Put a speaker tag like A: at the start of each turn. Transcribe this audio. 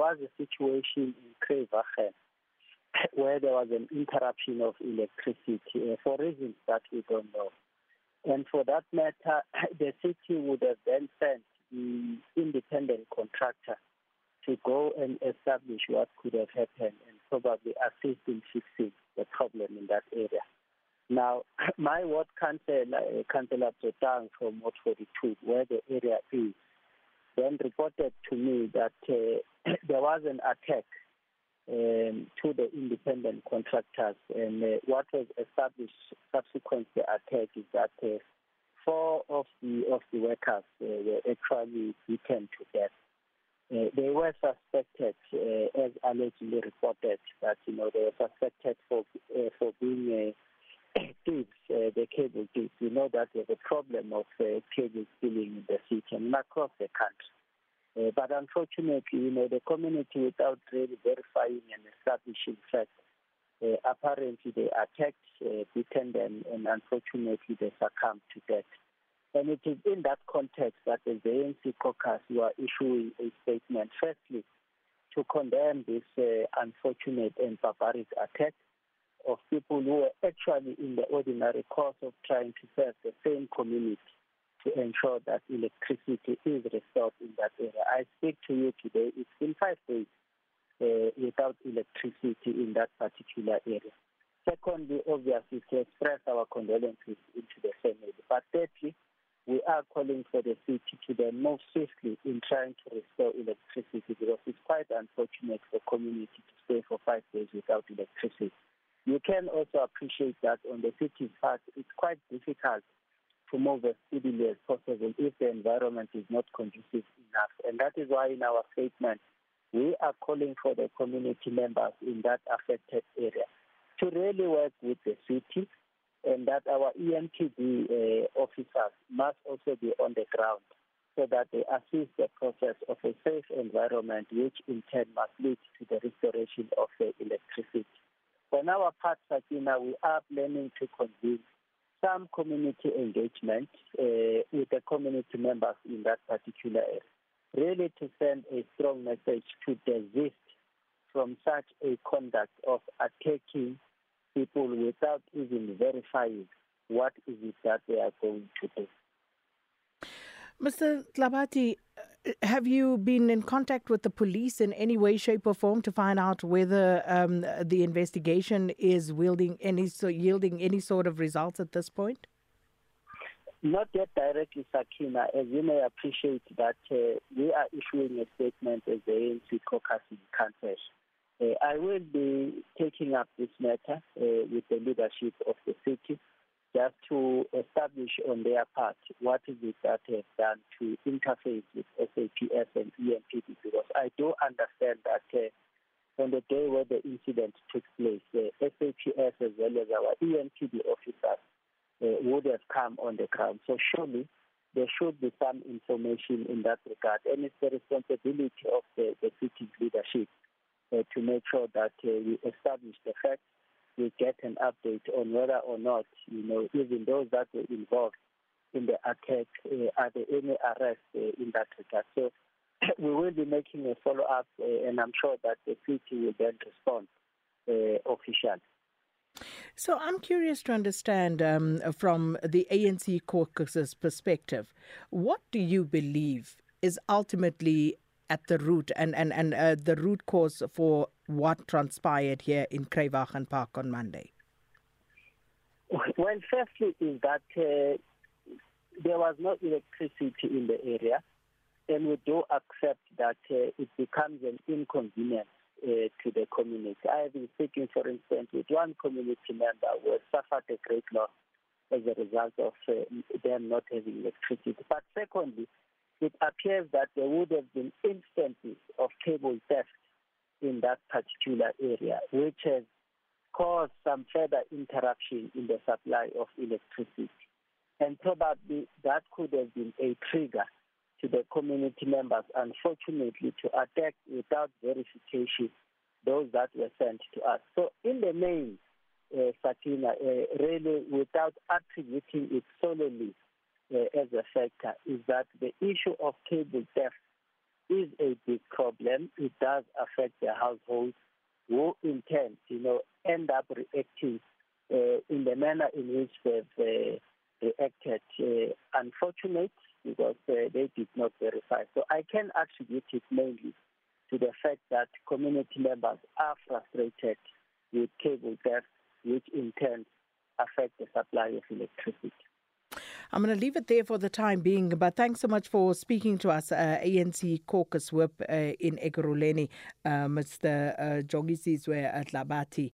A: was a situation in Kreyvagen where there was an interruption of electricity uh, for reasons that we don't know. And for that matter, the city would have then sent the independent contractor to go and establish what could have happened and probably assist in fixing the problem in that area. Now, my ward councillor, uh, Councillor Zotang from Ward 42, where the area is, then reported to me that uh, there was an attack um, to the independent contractors. And uh, what was established subsequent to the attack is that uh, four of the of the workers uh, were actually beaten to death. Uh, they were suspected, uh, as allegedly reported, that you know they were suspected for uh, for being uh, thieves, uh, the cable thieves. We know that there's a problem of uh, cable stealing in the city and across the country. Uh, but unfortunately, you know, the community, without really verifying and establishing facts, uh, apparently they attacked, uh, beaten them, and unfortunately they succumbed to death. And it is in that context that the ANC caucus were issuing a statement, firstly, to condemn this uh, unfortunate and barbaric attack of people who were actually in the ordinary course of trying to serve the same community to ensure that electricity is restored in that area. I speak to you today, it's been five days uh, without electricity in that particular area. Secondly, obviously, to express our condolences into the family. But thirdly, we are calling for the city to then move swiftly in trying to restore electricity because it's quite unfortunate for community to stay for five days without electricity. You can also appreciate that on the city's part, it's quite difficult to move as speedily as possible if the environment is not conducive enough. And that is why in our statement, we are calling for the community members in that affected area to really work with the city and that our EMTD uh, officers must also be on the ground so that they assist the process of a safe environment, which in turn must lead to the restoration of the electricity. On our part, Sakina, we are planning to convene some community engagement uh, with the community members in that particular area, really to send a strong message to desist from such a conduct of attacking people without even verifying what is it that they are going to do.
B: Mr. Tlabati, have you been in contact with the police in any way, shape, or form to find out whether um, the investigation is wielding any so yielding any sort of results at this point?
A: Not yet directly, Sakina. As you may appreciate that uh, we are issuing a statement as the ANC caucus in Council. Uh, I will be taking up this matter uh, with the leadership of the city just to establish on their part what is it that have done to interface with SAPS and EMPD because I do understand that uh, on the day where the incident took place, the uh, SAPS as well as our EMPD officers uh, would have come on the ground. So surely there should be some information in that regard and it's the responsibility of the, the city's leadership uh, to make sure that uh, we establish the facts we get an update on whether or not, you know, even those that were involved in the attack, uh, are there any arrests uh, in that regard? So we will be making a follow-up, uh, and I'm sure that the city will then respond uh, officially.
B: So I'm curious to understand um, from the ANC caucus's perspective, what do you believe is ultimately at the root and, and, and uh, the root cause for what transpired here in Kreyvagen Park on Monday?
A: Well, firstly is that uh, there was no electricity in the area, and we do accept that uh, it becomes an inconvenience uh, to the community. I have been speaking, for instance, with one community member who has suffered a great loss as a result of uh, them not having electricity. But secondly, it appears that there would have been instances of cable theft in that particular area, which has caused some further interruption in the supply of electricity. And probably that could have been a trigger to the community members, unfortunately, to attack without verification those that were sent to us. So in the main, uh, Sakina, uh, really without attributing it solely uh, as a factor, is that the issue of cable theft is a big problem. It does affect the households who in turn, you know, end up reacting uh, in the manner in which they've uh, reacted. Uh, unfortunate because uh, they did not verify. So I can attribute it mainly to the fact that community members are frustrated with cable theft, which in turn affect the supply of electricity.
B: I'm going to leave it there for the time being, but thanks so much for speaking to us, uh, ANC caucus whip uh, in Ekurhuleni, uh, Mr. Uh, Jogisizwe Labati.